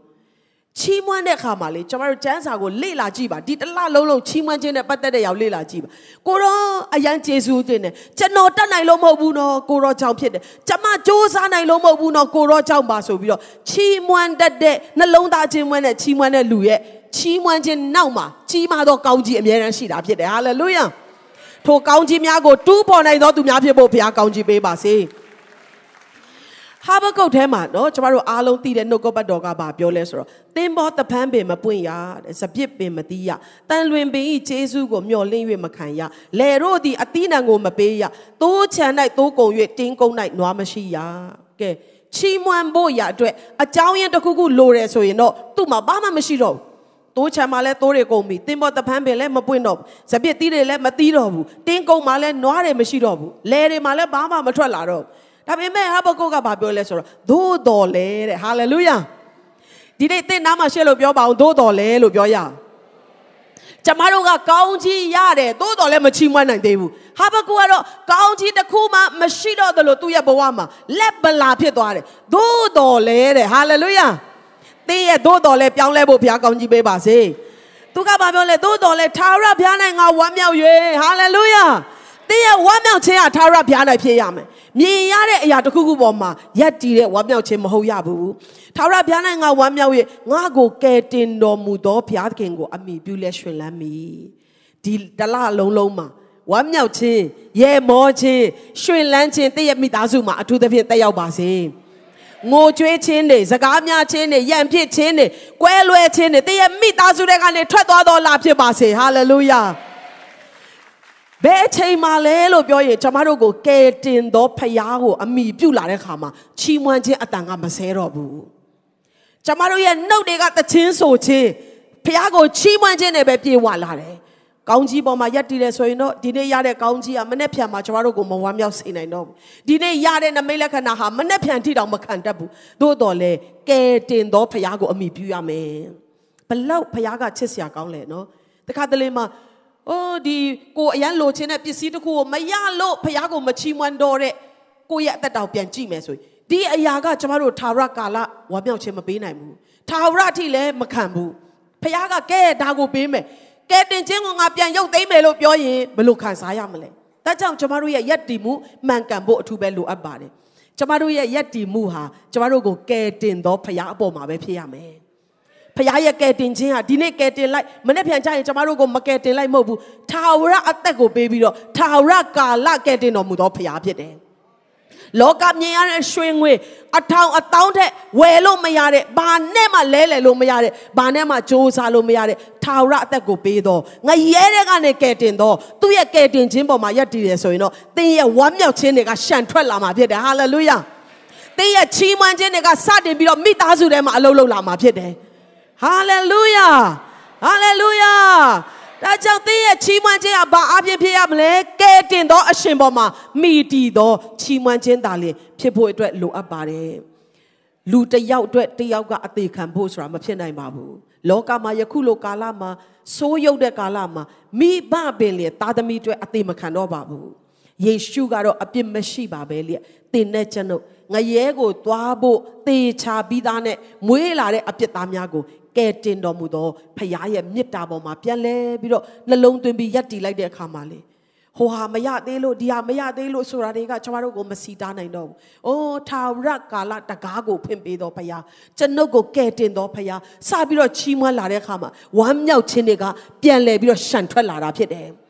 ချီးမွမ်းတဲ့အခါမှာလေကျွန်တော်တို့ကျမ်းစာကိုလေ့လာကြည့်ပါဒီတစ်လလုံးလုံးချီးမွမ်းခြင်းနဲ့ပတ်သက်တဲ့ရောက်လေ့လာကြည့်ပါကိုရောအရန်ကျေးဇူးတင်တယ်ကျွန်တော်တတ်နိုင်လို့မဟုတ်ဘူးနော်ကိုရောကြောင့်ဖြစ်တယ်ကျွန်မစ조사နိုင်လို့မဟုတ်ဘူးနော်ကိုရောကြောင့်ပါဆိုပြီးတော့ချီးမွမ်းတတ်တဲ့နှလုံးသားချင်းမွမ်းတဲ့ချီးမွမ်းတဲ့လူရဲ့ချီးမွမ်းခြင်းနောက်မှာကြီးမားသောကောင်းကြီးအမြဲတမ်းရှိတာဖြစ်တယ်ဟာလေလုယာထိုကောင်းကြီးများကိုတူးပေါ်နိုင်သောသူများဖြစ်ဖို့ဘုရားကောင်းကြီးပေးပါစေ။ ဟာဘကုတ်ထဲမှာနော်ကျမတို့အားလုံးသိတဲ့နှုတ်ကပတ်တော်ကဘာပြောလဲဆိုတော့သင်ဘောတပန်းပင်မပွင့်ရတဲ့စပြစ်ပင်မတီးရတန်လွင်ပင်ဤခြေဆုကိုမျောလင်း၍မခံရလေတို့သည်အတိနံကိုမပေးရသိုးချံ၌သိုးကုံ၍တင်းကုံ၌နွားမရှိရကဲချီးမွမ်းဖို့ရအတွက်အကြောင်းရင်းတစ်ခုခုလိုတယ်ဆိုရင်တော့သူ့မှာဘာမှမရှိတော့ဘူးတိုးချံမှာလဲတိုးတွေကုန်ပြီတင်းပေါ်တဖန်းပင်လဲမပွင့်တော့ဘူးစပစ်တီးတွေလဲမတီးတော့ဘူးတင်းကုံမှာလဲနွားတွေမရှိတော့ဘူးလဲတွေမှာလဲဘာမှမထွက်လာတော့ဘူး ဒါပေမဲ့ဟာဘကုတ်ကဘာပြောလဲဆိုတော့သို့တော်လဲတဲ့ဟာလေလုယာဒီနေ့သင်နားမှာရှေ့လို့ပြောပါအောင်သို့တော်လဲလို့ပြောရအောင်ကျမတို့ကကောင်းကြီးရတယ်သို့တော်လည်းမချီးမွမ်းနိုင်သေးဘူးဟာဘကုကတော့ကောင်းကြီးတစ်ခုမှမရှိတော့သလိုသူ့ရဲ့ဘဝမှာလက်ပလာဖြစ်သွားတယ်သို့တော်လဲတဲ့ဟာလေလုယာသင်ရဲ့သို့တော်လဲပြောင်းလဲဖို့ဘုရားကောင်းကြီးပေးပါစေသူကဘာပြောလဲသို့တော်လဲထာဝရဘုရား၌ငါဝမ်းမြောက်၍ဟာလေလုယာသင်ရဲ့ဝမ်းမြောက်ခြင်းဟာထာဝရဘုရား၌ဖြစ်ရမယ် မြင်ရတဲ့အရာတစ်ခုခုပေါ်မှာရက်တည်တဲ့ဝမ်းမြောက်ခြင်းမဟုတ်ရဘူး။ထာဝရဘုရား၌ငါဝမ်းမြောက်၍ငါကိုကယ်တင်တော်မူသောဘုရားသခင်ကိုအမိပြုလဲရှင်လန်းမိ။ဒီတလလုံးလုံးမှာဝမ်းမြောက်ခြင်းရဲမောခြင်းရှင်လန်းခြင်းတည့်ရမိသားစုမှာအထူးသဖြင့်တက်ရောက်ပါစေ။ငိုကြွေးခြင်းတွေစကားများခြင်းတွေယံဖြစ်ခြင်းတွေကွဲလွဲခြင်းတွေတည့်ရမိသားစုတွေကနေထွက်သွားတော်လာဖြစ်ပါစေ။ဟာလေလုယာ။ ဘယ်အချိန်မှလဲလို့ပြောရင်ကျွန်မတို့ကိုကယ်တင်သောဖခင်ကိုအမိပြုလာတဲ့ခါမှာချီးမွမ်းခြင်းအတန်ကမဆဲတော့ဘူးကျွန်မတို့ရဲ့နှုတ်တွေကတခြင်းဆိုခြင်းဖခင်ကိုချီးမွမ်းခြင်းနဲ့ပဲပြေဝလာတယ်ကောင်းကြီးပေါ်မှာရက်တည်တယ်ဆိုရင်တော့ဒီနေ့ရတဲ့ကောင်းကြီးကမနေ့ဖြန်မှာကျွန်တော်တို့ကိုမဝမ်းမြောက်စေနိုင်တော့ဘူးဒီနေ့ရတဲ့နမိတ်လက္ခဏာဟာမနေ့ဖြန်ထိတောင်မခံတတ်ဘူးသို့တော်လေကဲတင်သောဖခင်ကိုအမိပြုရမယ်ဘလောက်ဖခင်ကချစ်စရာကောင်းလဲနော်တခါတလေမှာ အိုးဒီကိုအရန်လိုချင်တဲ့ပစ္စည်းတစ်ခုကိုမရလို့ဖះကိုမချီးမွမ်းတော့တဲ့ကိုရဲ့အသက်တောင်ပြန်ကြည့်မယ်ဆိုရင်ဒီအရာကကျမတို့ထာဝရကာလဝမ်းမြောက်ခြင်းမပေးနိုင်ဘူးထာဝရအထိလည်းမခံဘူးဖះကကဲဒါကိုပေးမယ်ကဲတင်ခြင်းကိုငါပြန်ရုပ်သိမ်းမယ်လို့ပြောရင်ဘယ်လိုခံစားရမလဲဒါကြောင့်ကျမတို့ရဲ့ယက်တီမှုမှန်ကန်ဖို့အထူးပဲလိုအပ်ပါတယ်ကျမတို့ရဲ့ယက်တီမှုဟာကျမတို့ကိုကဲတင်သောဖះအပေါ်မှာပဲဖြစ်ရမယ် ဖခင်ရဲ့ကယ်တင်ခြင်းဟာဒီနေ့ကယ်တင်လိုက်မနေ့ပြန်ကြရင်ကျမတို့ကိုမကယ်တင်လိုက်မဟုတ်ဘူးထာဝရအသက်ကိုပေးပြီးတော့ထာဝရကာလကယ်တင်တော်မူသောဖခင်ဖြစ်တယ်လောကမြင်ရတဲ့ရွှေငွေအထောင်အတောင်းထက်ဝယ်လို့မရတဲ့ဘာနဲ့မှလဲလှယ်လို့မရတဲ့ဘာနဲ့မှစူးစမ်းလို့မရတဲ့ထာဝရအသက်ကိုပေးတော့ငရဲတဲ့ကနေကယ်တင်တော့သူ့ရဲ့ကယ်တင်ခြင်းပေါ်မှာယက်တည်ရဆိုရင်တော့သင်ရဲ့ဝမ်းမြောက်ခြင်းတွေကရှန်ထွက်လာမှာဖြစ်တယ်ဟာလေလုယာသင်ရဲ့ချီးမွမ်းခြင်းတွေကစတင်ပြီးတော့မိသားစုထဲမှာအလုပ်လုပ်လာမှာဖြစ်တယ် ဟာလေလုယာဟာလေလုယာဒါကြောင့်သင်ရဲ့ချီးမွမ်းခြင်းကဘာအဖြစ်ဖြစ်ရမလဲကဲတင်သောအရှင်ပေါ်မှာမိတီသောချီးမွမ်းခြင်းသာလျှင်ဖြစ်ဖို့အတွက်လိုအပ်ပါတယ်လူတယောက်အတွက်တယောက်ကအသေးခံဖို့ဆိုတာမဖြစ်နိုင်ပါဘူးလောကမှာယခုလိုကာလမှာဆိုးရုပ်တဲ့ကာလမှာမိဘပင်လေသားသမီးအတွက်အသေးမခံတော့ပါဘူးယေရှုကတော့အပြစ်မရှိပါပဲလေတင်တဲ့ကျွန်ုပ် ငရဲကိုသွားဖို့သေချာပြီးသားနဲ့မွေးလာတဲ့အပြစ်သားများကိုကဲတင်တော်မူသောဖခင်ရဲ့မေတ္တာပေါ်မှာပြန်လဲပြီးတော့နှလုံးသွင်းပြီးယက်တည်လိုက်တဲ့အခါမှာလေဟိုဟာမရသေးလို့ဒီဟာမရသေးလို့ဆိုတာတွေကကျွန်တော်တို့ကိုမစီတားနိုင်တော့ဘူး။အိုးထာဝရကာလတကားကိုဖွင့်ပေးတော်ဖခင်ကျွန်ုပ်ကိုကဲတင်တော်ဖခင်စပြီးတော့ချီးမွမ်းလာတဲ့အခါမှာဝမ်းမြောက်ခြင်းတွေကပြန်လဲပြီးတော့ရှန်ထွက်လာတာဖြစ်တယ်။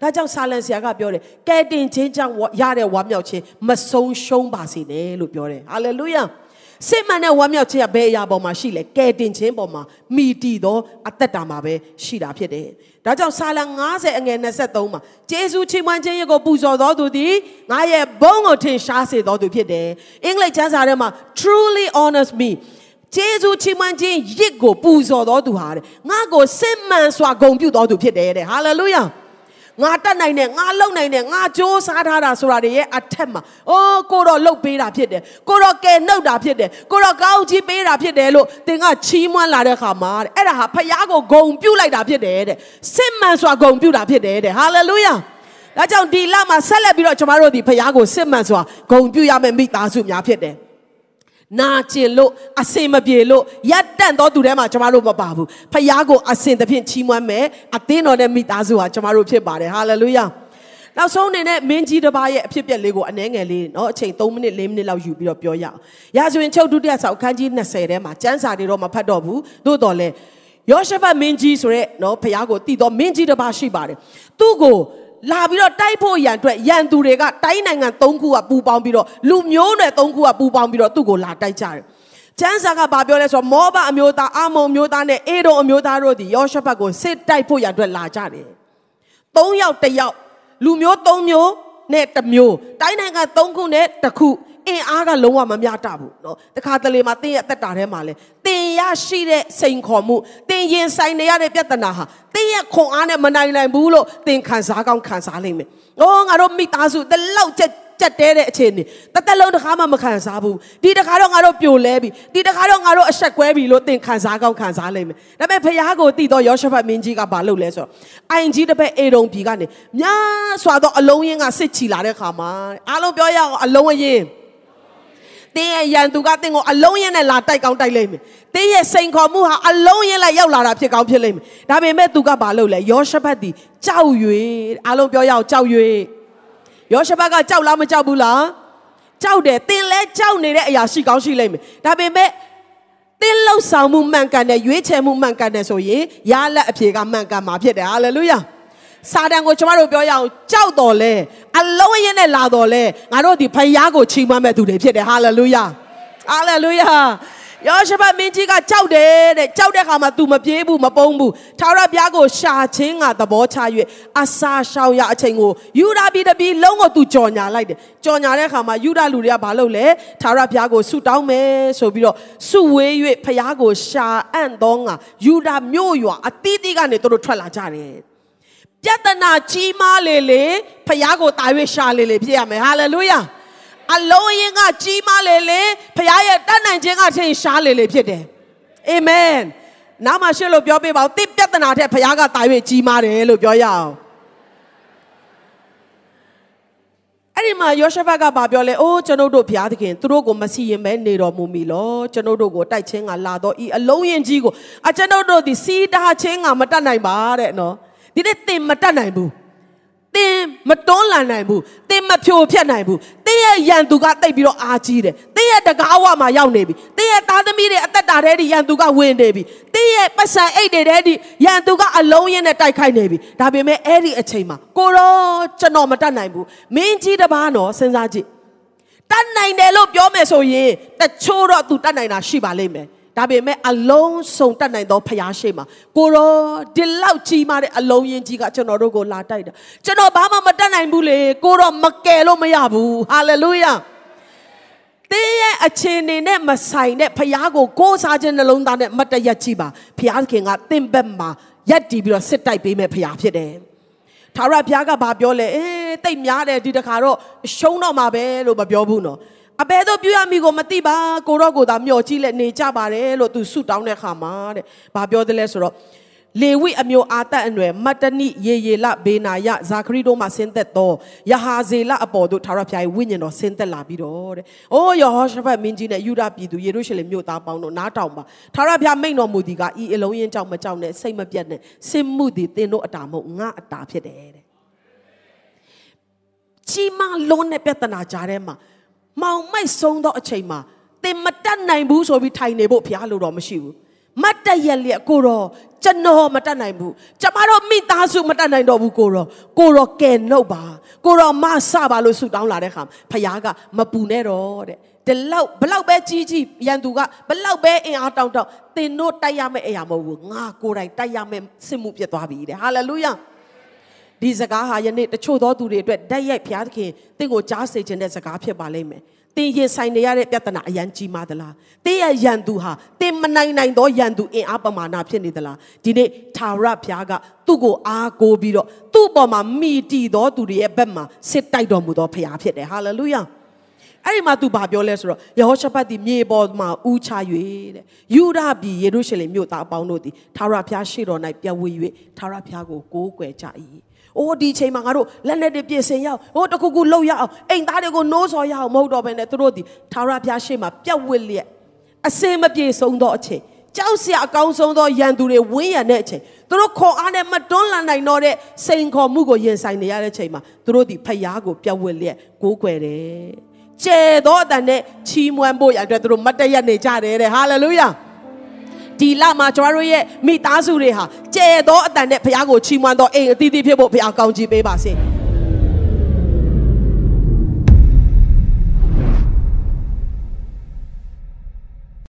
ဒါကြောင့်ဆာလန်ဆရာကပြောတယ်ကဲတင်ခြင်းကြောင့်ရတဲ့ဝမ်းမြောက်ခြင်းမဆုံးရှုံးပါစေနဲ့လို့ပြောတယ်။ဟာလေလုယာ။စစ်မှန်တဲ့ဝမ်းမြောက်ခြင်းကဘယ်အရာပေါ်မှာရှိလဲကဲတင်ခြင်းပေါ်မှာမိတီသောအသက်တာမှာပဲရှိတာဖြစ်တယ်။ဒါကြောင့်ဆာလံ90အငယ်23မှာဂျေဇုချီးမွမ်းခြင်းရကိုပူဇော်တော်သူသည်ငါရဲ့ဘုန်းကိုထင်ရှားစေတော်သူဖြစ်တယ်။အင်္ဂလိပ်ကျမ်းစာထဲမှာ truly honors me ဂျေဇုချီးမွမ်းခြင်းရစ်ကိုပူဇော်တော်သူဟာတဲ့ငါကိုစစ်မှန်စွာဂုဏ်ပြုတော်သူဖြစ်တယ်တဲ့ဟာလေလုယာ ငါတတ်နိုင်တယ်ငါလုံနိုင်တယ်ငါကြိုးစားထားတာဆိုတာတွေရဲ့အထက်မှာအိုးကိုတော့လှုပ်ပေးတာဖြစ်တယ်ကိုတော့ကယ်နှုတ်တာဖြစ်တယ်ကိုတော့ကောင်းချီးပေးတာဖြစ်တယ်လို့သင်ကချီးမွမ်းလာတဲ့ခါမှာတဲ့အဲ့ဒါဟာဖခင်ကိုဂုံပြုတ်လိုက်တာဖြစ်တယ်တဲ့စစ်မှန်စွာဂုံပြုတ်တာဖြစ်တယ်တဲ့ဟာလေလုယာဒါကြောင့်ဒီလမှာဆက်လက်ပြီးတော့ကျွန်တော်တို့ဒီဖခင်ကိုစစ်မှန်စွာဂုံပြုတ်ရမယ့်မိသားစုများဖြစ်တယ် နာကျင်လို့အစင်မပြေလို့ရက်တန့်သောသူထဲမှာကျမတို့မပါဘူးဖခင်ကိုအစင်သဖြင့်ချီးမွမ်းမယ်အသင်းတော်နဲ့မိသားစုဟာကျမတို့ဖြစ်ပါတယ်ဟာလေလုယာနောက်ဆုံးအနေနဲ့မင်းကြီးတစ်ပါးရဲ့အဖြစ်အပျက်လေးကိုအနည်းငယ်လေးเนาะအချိန်3မိနစ်4မိနစ်လောက်ယူပြီးတော့ပြောရအောင်ရာဇဝင်ချုပ်ဒုတိယဆောက်ခန်းကြီး20ထဲမှာကျမ်းစာတွေတော့မဖတ်တော့ဘူးသို့တော်လဲယောရှဖတ်မင်းကြီးဆိုရဲเนาะဖခင်ကိုတည်တော်မင်းကြီးတစ်ပါးရှိပါတယ်သူ့ကို လာပြီးတော့တိုက်ဖို့ရန်အတွက်ရန်သူတွေကတိုင်းနိုင်ငံ၃ခုကပူပေါင်းပြီးတော့လူမျိုးနွယ်၃ခုကပူပေါင်းပြီးတော့သူ့ကိုလာတိုက်ကြတယ်။ကျမ်းစာကဘာပြောလဲဆိုတော့မောဘအမျိုးသားအာမုံမျိုးသားနဲ့အေဒုံအမျိုးသားတို့ဒီယောရှဖတ်ကိုစစ်တိုက်ဖို့ရန်အတွက်လာကြတယ်။၃ယောက်တစ်ယောက်လူမျိုး၃မျိုးနဲ့တစ်မျိုးတိုင်းနိုင်ငံ၃ခုနဲ့တစ်ခု အင်အားကလုံးဝမမျှတဘူးနော်တခါတလေမှာတင်းရဲ့အသက်တာထဲမှာလဲတင်းရရှိတဲ့စိန်ခေါ်မှုတင်းရင်ဆိုင်နေရတဲ့ပြဿနာဟာတင်းရဲ့ခွန်အားနဲ့မနိုင်နိုင်ဘူးလို့တင်းခံစားကောင်းခံစားလိမ့်မယ်။အော်ငါတို့မိသားစုတလောက်ချက်ကြက်တဲတဲ့အခြေအနေတသက်လုံးတစ်ခါမှမခံစားဘူးဒီတစ်ခါတော့ငါတို့ပြိုလဲပြီဒီတစ်ခါတော့ငါတို့အဆက်ကွဲပြီလို့သင်ခံစားကောင်းခံစားလိမ့်မယ်ဒါပေမဲ့ဖခင်ကိုတည်တော့ယောရှဖတ်မင်းကြီးကဘာလုပ်လဲဆိုတော့အိုင်ကြီးတစ်ဖက်အေရုံပြည်ကနေများစွာသောအလုံးရင်းကစစ်ချီလာတဲ့ခါမှာအားလုံးပြောရအောင်အလုံးရင်း တင်းရဲ့ရန်သူကတင်းကိုအလုံးရင်းနဲ့လာတိုက်ကောင်းတိုက်လိမ့်မယ်။တင်းရဲ့စိန်ခေါ်မှုဟာအလုံးရင်းလိုက်ရောက်လာတာဖြစ်ကောင်းဖြစ်လိမ့်မယ်။ဒါပေမဲ့သူကဘာလုပ်လဲ။ယောရှဖတ်ဒီကြောက်၍အားလုံးပြောရအောင်ကြောက်၍ယောရှဖတ်ကကြောက်လားမကြောက်ဘူးလား။ကြောက်တယ်တင်းလဲကြောက်နေတဲ့အရာရှိကောင်းရှိလိမ့်မယ်။ဒါပေမဲ့တင်းလှုပ်ဆောင်မှုမှန်ကန်တဲ့ရွေးချယ်မှုမှန်ကန်တဲ့ဆိုရင်ရလက်အဖြေကမှန်ကန်မှာဖြစ်တယ်ဟာလေလုယာ။ စာတန်ကိုကျမတို့ပြောရအောင်ကြောက်တော်လဲအလုံးရင်းနဲ့လာတော်လဲငါတို့ဒီဖယားကိုချီးမွမ်းမဲ့သူတွေဖြစ်တယ်ဟာလေလုယာဟာလေလုယာယောရှဖတ်မင်းကြီးကကြောက်တယ်တဲ့ကြောက်တဲ့ခါမှာ तू မပြေးဘူးမပုန်းဘူးထာဝရဘုရားကိုရှာချင်းကသဘောချ၍အစာရှောင်ရအချိန်ကိုယူဒာပြည်တပြည်လုံးကို तू ကြော်ညာလိုက်တယ်ကြော်ညာတဲ့ခါမှာယူဒာလူတွေကဘာလုပ်လဲထာဝရဘုရားကိုဆုတောင်းမယ်ဆိုပြီးတော့ဆုဝေး၍ဘုရားကိုရှာအံ့သောငါယူဒာမြို့ရွာအသီးသီးကနေသူတို့ထွက်လာကြတယ် ပြဿနာကြီးမားလေလေဖခင်ကိုတာ၍ရှာလေလေဖြစ်ရမယ်ဟာလေလုယာအလုံးရင်ကကြီးမားလေလေဖခင်ရဲ့တတ်နိုင်ခြင်းကထင်ရှားလေလေဖြစ်တယ်အာမင်နားမှာရှင်းလို့ပြောပြပါဦးတိပြဿနာထက်ဖခင်ကတာ၍ကြီးမားတယ်လို့ပြောရအောင်အဲ့ဒီမှာယောရှဖတ်ကဘာပြောလဲအိုးကျွန်ုပ်တို့ဘုရားသခင်သူတို့ကိုမစီရင်မဲနေတော်မူမီလောကျွန်ုပ်တို့ကိုတိုက်ချင်းကလာတော့ဤအလုံးရင်ကြီးကိုအကျွန်ုပ်တို့ဒီစီးတားချင်းကမတတ်နိုင်ပါတဲ့နော် ဒီနေ့သင်မတတ်နိုင်ဘူးသင်မတွန်းလှန်နိုင်ဘူးသင်မဖြိုဖျက်နိုင်ဘူးသင်ရဲ့ရန်သူကတိတ်ပြီးတော့အားကြီးတယ်သင်ရဲ့တကားဝမှာရောက်နေပြီသင်ရဲ့သားသမီးတွေအသက်တာထဲဒီရန်သူကဝင်နေပြီသင်ရဲ့ပတ်စံအိတ်တွေထဲဒီရန်သူကအလုံးရင်းနဲ့တိုက်ခိုက်နေပြီဒါပေမဲ့အဲ့ဒီအချိန်မှာကိုရောကျွန်တော်မတတ်နိုင်ဘူးမင်းကြီးတစ်ပါးနော်စဉ်းစားကြည့်တတ်နိုင်တယ်လို့ပြောမယ်ဆိုရင်တချို့တော့ तू တတ်နိုင်တာရှိပါလိမ့်မယ် ဒါပေမဲ့အလုံးစုံတတ်နိုင်သောဖရားရှိမှာကိုရောဒီလောက်ကြီးမားတဲ့အလုံးရင်ကြီးကကျွန်တော်တို့ကိုလာတိုက်တာကျွန်တော်ဘာမှမတတ်နိုင်ဘူးလေကိုရောမကယ်လို့မရဘူးဟာလေလုယာတင်းရဲ့အခြေအနေနဲ့မဆိုင်တဲ့ဖရားကိုကိုးစားခြင်းနှလုံးသားနဲ့မတ်တရက်ကြည့်ပါဖရားခင်ကတင့်ဘက်မှာရက်တီးပြီးတော့စစ်တိုက်ပေးမဲ့ဖရားဖြစ်တယ်ထာဝရဘုရားကဘာပြောလဲအေးတိတ်များတယ်ဒီတခါတော့ရှုံးတော့မှာပဲလို့မပြောဘူးနော် အဘယ်သို့ပြုရမည်ကိုမသိပါကိုတော့ကိုသာမျှော်ကြည့်လက်နေကြပါတယ်လို့သူဆုတောင်းတဲ့ခါမှာတဲ့ဘာပြောသလဲဆိုတော့လေဝိအမျိုးအာသက်အနွယ်မတ္တနိယေယေလဘေနာယဇာခရီတို့မှဆင်းသက်သောယဟာဇေလအပေါ်တို့ထာဝရဘုရားရဲ့ဝိညာဉ်တော်ဆင်းသက်လာပြီးတော့တဲ့။အိုးယေဟောရှဖတ်မင်းကြီးနဲ့ယူဒပြည်သူယေရုရှလင်မြို့သားပေါင်းတို့နားတောင်ပါ။ထာဝရဘုရားမိန့်တော်မူသည်ကဤအလုံးရင်ကြောင့်မကြောက်နဲ့စိတ်မပြတ်နဲ့စင်မှုသည်သင်တို့အတာမဟုတ်ငါအတာဖြစ်တယ်တဲ့။ကြီးမားလုံးတဲ့ပြဿနာကြားထဲမှာ မောင်မိုက်ဆုံးသောအချိန်မှာသင်မတတ်နိုင်ဘူးဆိုပြီးထိုင်နေဖို့ဘုရားလိုတော့မရှိဘူးမတ်တရက်လျက်ကိုတော့ကျွန်တော်မတတ်နိုင်ဘူးကျမတို့မိသားစုမတတ်နိုင်တော့ဘူးကိုတော့ကိုတော့ကဲနှုတ်ပါကိုတော့မဆပါလို့ဆူတောင်းလာတဲ့ခါဖခင်ကမပူနဲ့တော့တဲ့ဒီလောက်ဘလောက်ပဲကြီးကြီးရန်သူကဘလောက်ပဲအင်အားတောင်းတောင်းသင်တို့တိုက်ရမယ့်အရာမဟုတ်ဘူးငါကိုယ်တိုင်တိုက်ရမယ့်စစ်မှုဖြစ်သွားပြီတဲ့ဟာလေလုယာ ဒီစကားဟာယနေ့တချို့သောသူတွေအတွက်ဓာတ်ရိုက်ဘုရားသခင်တင့်ကိုကြားစေခြင်းတဲ့စကားဖြစ်ပါလိမ့်မယ်။သတင်းရင်ဆိုင်နေရတဲ့ပြဿနာအရန်ကြီးမားသလားတင်းရဲ့ရန်သူဟာတင်းမနိုင်နိုင်သောရန်သူအင်အားပမာဏဖြစ်နေသလားဒီနေ့ထာဝရဘုရားကသူ့ကိုအားကိုးပြီးတော့သူ့အပေါ်မှာမိတီသောသူတွေရဲ့ဘက်မှာစစ်တိုက်တော်မူသောဘုရားဖြစ်တယ်ဟာလေလုယာအဲ့ဒီမှာသူဘာပြောလဲဆိုတော့ယေဟောရှဖတ်ဒီမြေပေါ်မှာဥချ၍တဲ့ယူဒပြည်ယေရုရှလင်မြို့သားအပေါင်းတို့သည်ထာဝရဘုရားရှေ့တော်၌ပြဝေ၍ထာဝရဘုရားကိုကိုးကွယ်ကြ၏ အိုးဒီချိန်မှာငါတို့လက်နဲ့တွေပြင်ဆင်ရအောင်ဟိုတခုခုလှုပ်ရအောင်အိမ်သားတွေကိုနိုးစော်ရအောင်မဟုတ်တော့ဘဲနဲ့သူတို့ဒီထာဝရဘုရားရှေ့မှာပြက်ဝစ်လျက်အစင်မပြေဆုံးသောအချိန်ကြောက်စရာအကောင်းဆုံးသောရန်သူတွေဝင်းရံတဲ့အချိန်သူတို့ခေါ်အားနဲ့မတွန်းလှန်နိုင်တော့တဲ့စိန်ခေါ်မှုကိုရင်ဆိုင်နေရတဲ့ချိန်မှာသူတို့ဒီဖျားကိုပြက်ဝစ်လျက်ကိုးကွယ်တယ်ကျဲသောအတန်နဲ့ချီးမွမ်းဖို့ရတဲ့သူတို့မတ်တရက်နေကြတယ်တဲ့ဟာလေလုယာ ဒီလမှာကျွန်တော်တို့ရဲ့မိသားစုတွေဟာကျဲသောအတန်နဲ့ဘုရားကိုချီးမွမ်းတော့အိမ်အသီးသီးဖြစ်ဖို့ဘုရားကောင်းချီးပေးပါစေ။